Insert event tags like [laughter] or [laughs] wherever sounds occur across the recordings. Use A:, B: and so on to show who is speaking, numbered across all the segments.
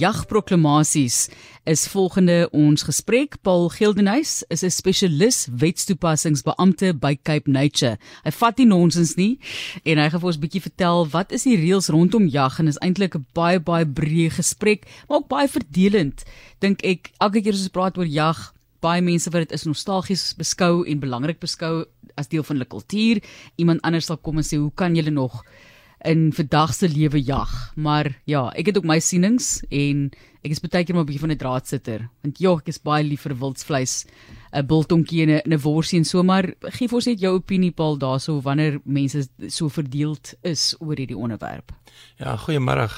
A: Jagproklamasies is volgende ons gesprek. Paul Gildenhuys is 'n spesialis wetstoepassingsbeampte by Cape Nature. Hy vat nie nonsens nie en hy gaan vir ons 'n bietjie vertel wat is die reëls rondom jag en is eintlik 'n baie baie breë gesprek, maar ook baie verdelend. Dink ek elke keer as ons praat oor jag, baie mense wat dit is nostalgies beskou en belangrik beskou as deel van hulle kultuur. Iemand anders sal kom en sê, "Hoe kan julle nog in vandag se lewe jag. Maar ja, ek het ook my sienings en ek is baie keer maar 'n bietjie van 'n draadsitter. Want ja, ek is baie lief vir wildsvleis, 'n biltongkie en 'n worsie en so maar gee vir ons net jou opinie Paul daarso wanneer mense so verdeeld is oor hierdie onderwerp.
B: Ja, goeiemôre.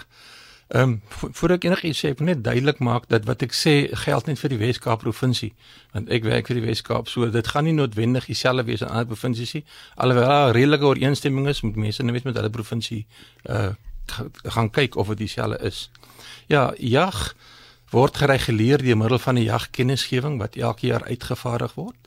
B: Ehm um, voor ek enigiets sê, ek wil net duidelik maak dat wat ek sê geld net vir die Wes-Kaap provinsie, want ek werk vir die Wes-Kaap, so dit gaan nie noodwendig dieselfde wees in ander provinsies nie. Alhoewel daar redelike ooreenstemming is met mense net met hulle provinsie uh gaan kyk of dit dieselfde is. Ja, jag word gereguleer deur middel van 'n jagkennisgewing wat elke jaar uitgevaardig word.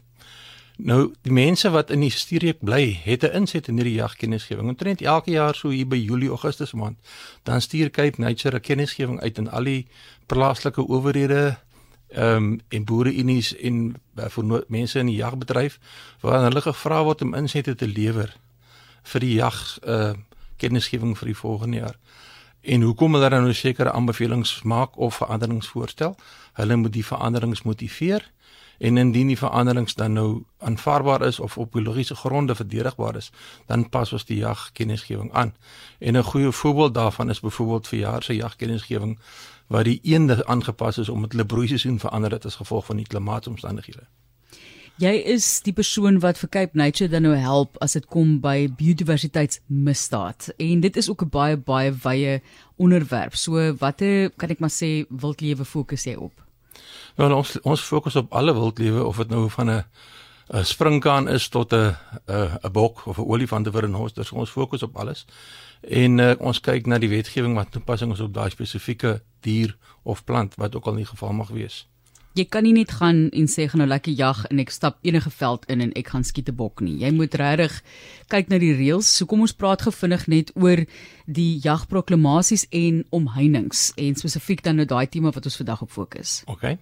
B: Nou die mense wat in die streek bly, het 'n inset in hierdie jagkennisgewing. Omtrent elke jaar so hier by Julie Augustus maand, dan stuur Cape Nature 'n kennisgewing uit aan al die plaaslike owerhede ehm um, en boereunies en uh, vir mense in die jagbedryf waar hulle gevra word om insette te lewer vir die jag uh, kennisgewing vir die volgende jaar. En hoekom hulle dan nou sekere aanbevelings maak of veranderings voorstel? Hulle moet die veranderings motiveer en indien die veranderings dan nou aanvaarbaar is of op biologiese gronde verdedigbaar is, dan pas ons die jagkennisgewing aan. En 'n goeie voorbeeld daarvan is byvoorbeeld vir jaar se jagkennisgewing waar die eende aangepas is omdat hulle broeiseisoen verander het as gevolg van die klimaatomstandighede.
A: Jy is die persoon wat vir Cape Nature dan nou help as dit kom by biodiversiteitsmisdaad en dit is ook 'n baie baie wye onderwerp. So watter kan ek maar sê wildlewe fokus jy op?
B: Nou ons ons fokus op alle wildlewe of dit nou van 'n 'n springkaan is tot 'n 'n 'n bok of 'n olifant of 'n. So ons fokus op alles. En uh, ons kyk na die wetgewing wat toepassing is op daai spesifieke dier of plant wat ook al in geval mag wees.
A: Jy kan nie net gaan en sê gaan nou lekker jag en ek stap enige veld in en ek gaan skiet 'n bok nie. Jy moet regtig kyk na die reëls. So kom ons praat gevinnig net oor die jagproklamasies en omheinings en spesifiek dan nou daai tema wat ons vandag op fokus.
B: OK.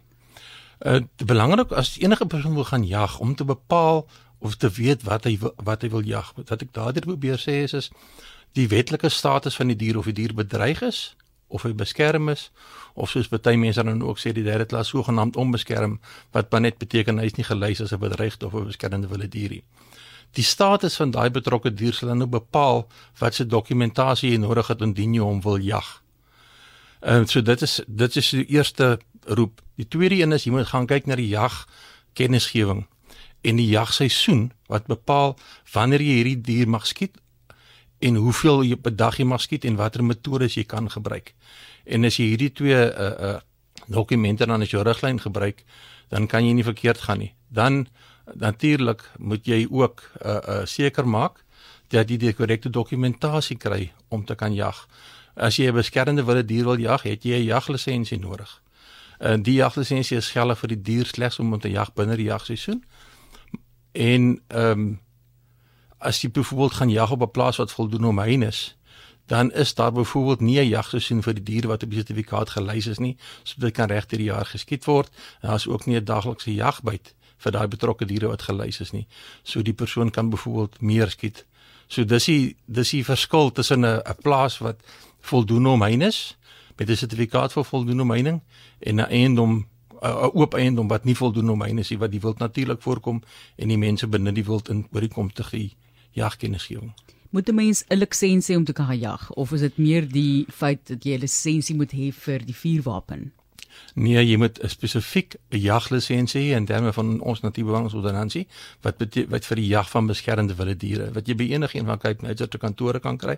B: Uh belangrik as enige persoon wil gaan jag om te bepaal of te weet wat hy wat hy wil jag. Wat ek daardie probeer sê is is die wetlike status van die dier of die dier bedreig is of hy beskerm is of soos baie mense dan ook sê die derde klas sogenaamd onbeskerm wat maar net beteken hy is nie gelys as 'n bedreigde of 'n beskermde wilde dierie. Die status van daai betrokke dier sal dan nou bepaal wat se dokumentasie jy nodig het indien jy hom wil jag. Ehm uh, so dit is dit is die eerste roep. Die tweede een is jy moet gaan kyk na die jag kennisgewing en die jagseisoen wat bepaal wanneer jy hierdie dier mag skiet en hoeveel jy per dag jy mag skiet en watter metodes jy kan gebruik. En as jy hierdie twee uh uh dokumente dan as jou riglyn gebruik, dan kan jy nie verkeerd gaan nie. Dan natuurlik moet jy ook uh uh seker maak dat jy die korrekte dokumentasie kry om te kan jag. As jy 'n beskermde wilde dier wil jag, het jy 'n jaglisensie nodig. En die jaglisensie is geldig vir die dier slegs om om te jag binne die jagseisoen. En ehm um, as jy byvoorbeeld gaan jag op 'n plaas wat voldoen omheind is, dan is daar byvoorbeeld nie 'n jagseisoen vir die diere wat op die sertifikaat gelys is nie, so dit kan regter die jaar geskiet word. Daar is ook nie 'n daglikse jagbyt vir daai betrokke diere wat gelys is nie. So die persoon kan byvoorbeeld meer skiet. So dis die dis die verskil tussen 'n 'n plaas wat voldoen omheind is met 'n sertifikaat vir voldoende omheining en 'n eiendom 'n oop eiendom wat nie voldoende omheind is nie wat die wild natuurlik voorkom en die mense binne die wild in oorkom te gee jagkennisgewing.
A: Moet 'n mens 'n lisensie om te kan jag of is dit meer die feit dat jy 'n lisensie moet hê vir die vuurwapen?
B: Nee, jy moet 'n spesifiek jaglisensie hê in terme van ons natuurbewaringsordonnansie wat wat vir die jag van beskermde wilde diere wat jy by enige een van Cape Nature kantore kan kry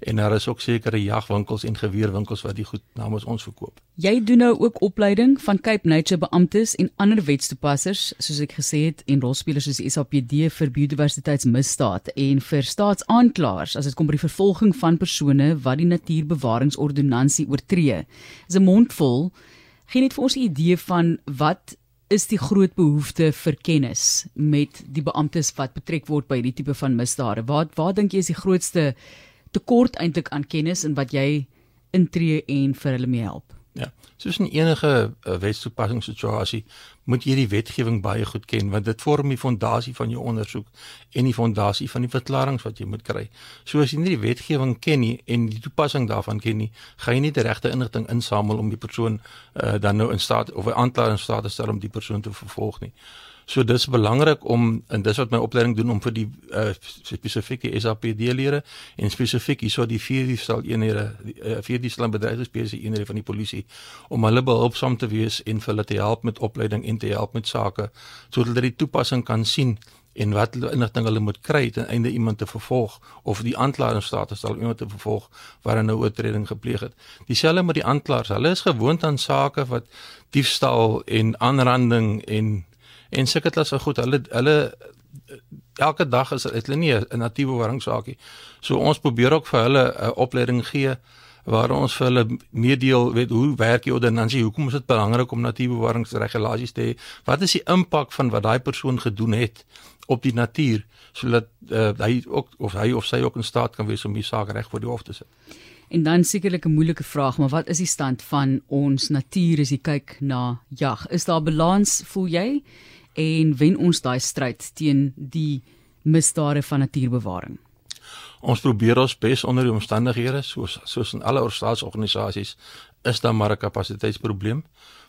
B: en daar is ook sekere jagwinkels en geweerwinkels wat die goed namens ons verkoop.
A: Jy doen nou ook opleiding van Cape Nature beamptes en ander wetstoepassers soos ek gesê het en rolspelers soos die SAPD vir biodiversiteitsmisdaad en vir staatsaanklaers as dit kom by die vervolging van persone wat die natuurbewaringsordonnansie oortree. Dis 'n mondvol Geen net vir ons 'n idee van wat is die groot behoefte vir kennis met die beamptes wat betrek word by hierdie tipe van misdade. Waar waar dink jy is die grootste tekort eintlik aan kennis en wat jy intree en vir hulle mee help?
B: Ja. Soos in enige uh, wetstoepassingssituasie moet jy die wetgewing baie goed ken want dit vorm die fondasie van jou ondersoek en die fondasie van die verklaringe wat jy moet kry. So as jy nie die wetgewing ken nie en die toepassing daarvan ken nie, gaan jy nie die regte inligting insamel om die persoon uh, dan nou in staat of 'n aanklaer in staat te stel om die persoon te vervolg nie. So dis belangrik om en dis wat my opleiding doen om vir die uh, spesifieke SAPD lede en spesifiek hierso die vierde stel eenhede uh, vierde stel bedryfsspesifieke eenhede van die polisie om hulle behulpsaam te wees en vir hulle te help met opleiding en te help met sake sodat hulle die toepassing kan sien en wat inligting hulle moet kry ten einde iemand te vervolg of die aanklaer in staat stel iemand te vervolg waar 'n nou oortreding gepleeg het. Dieselfde met die aanklaers. Hulle is gewoond aan sake wat diefstal en aanranding en En sulke klas is goed. Hulle hulle elke dag is dit nie 'n natiewe warringssaakie. So ons probeer ook vir hulle 'n opleiding gee waar ons vir hulle meedeel weet hoe werk die ordonnansie, hoekom is dit belangrik om natiewe warringsregulasies te hê? Wat is die impak van wat daai persoon gedoen het op die natuur sodat uh, hy ook of hy of sy ook in staat kan wees om die saak reg voor die hof te sit.
A: En dan sekerlik 'n moeilike vraag, maar wat is die stand van ons natuur as jy kyk na jag? Is daar balans voel jy? En wen ons daai stryd teen die misdade van natuurbewaring.
B: Ons probeer ons bes onder die omstandighede soos soos in alle staatsorganisasies is daar maar 'n kapasiteitsprobleem.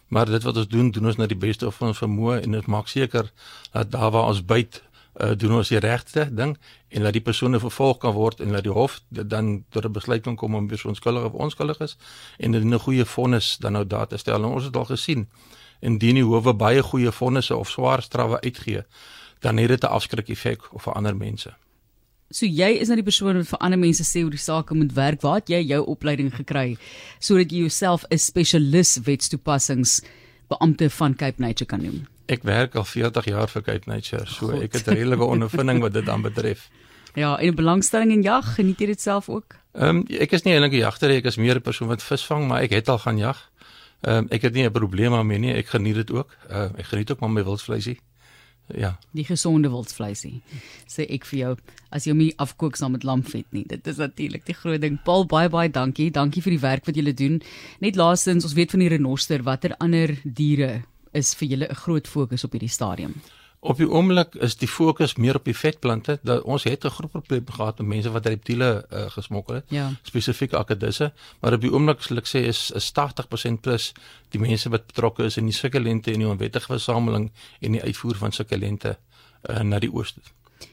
B: Maar dit wat ons doen, doen ons na die beste van ons vermoë en dit maak seker dat daar waar ons byt, uh, doen ons die regte ding en dat die persone vervolg kan word en dat die hof dan tot 'n besluit kan kom om wie onskuldig of onskuldig is en 'n goeie vonnis dan nou daar te stel. En ons het al gesien indien die howe baie goeie vonnisse of swaar strawwe uitgee, dan het dit 'n afskrik effek op vir ander mense.
A: So jy is nou die persoon wat vir ander mense sê hoe die saak moet werk. Waar het jy jou opleiding gekry sodat jy jouself 'n spesialis wetstoepassings beampte van Cape Nature kan noem?
B: Ek werk al 40 jaar vir Cape Nature, so God. ek het redelike ondervinding wat dit dan betref. [laughs]
A: Ja, en belangstelling in jag, geniet jy dit self ook?
B: Ehm um, ek is nie eintlik 'n jagter nie, ek is meer 'n persoon wat visvang, maar ek het al gaan jag. Ehm um, ek het nie 'n probleem daarmee nie. Ek geniet dit ook. Uh, ek geniet ook maar my wildsvleisie. Ja.
A: Die gesonde wildsvleisie. Sê ek vir jou, as jy hom nie afkook saam met lamvet nie. Dit is natuurlik die groot ding. Paul, baie baie dankie. Dankie vir die werk wat julle doen. Net laastens, ons weet van die renoster, watter ander diere is vir julle 'n groot fokus op hierdie stadium?
B: Op die oomblik is die fokus meer op die vetplante. Dat ons het 'n groot probleem gehad met mense wat reptiele uh, gesmokkel het,
A: ja.
B: spesifiek akedisse, maar op die oomblik sal ek sê is, is 80% plus die mense wat betrokke is in die sukkelente en die onwettige versameling en die uitvoer van sukkelente uh, na die ooste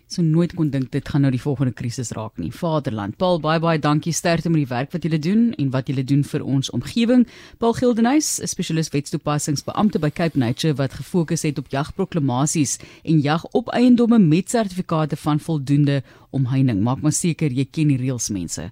A: so nooit kon dink dit gaan nou die volgende krisis raak nie. Vaderland. Paul, baie baie dankie sterkte met die werk wat julle doen en wat julle doen vir ons omgewing. Paul Gildenhuys, 'n spesialis wetstoepassingsbeampte by Cape Nature wat gefokus het op jagproklamasies en jag op eiendomme met sertifikate van voldoende omheining. Maak maar seker jy ken die reëls mense.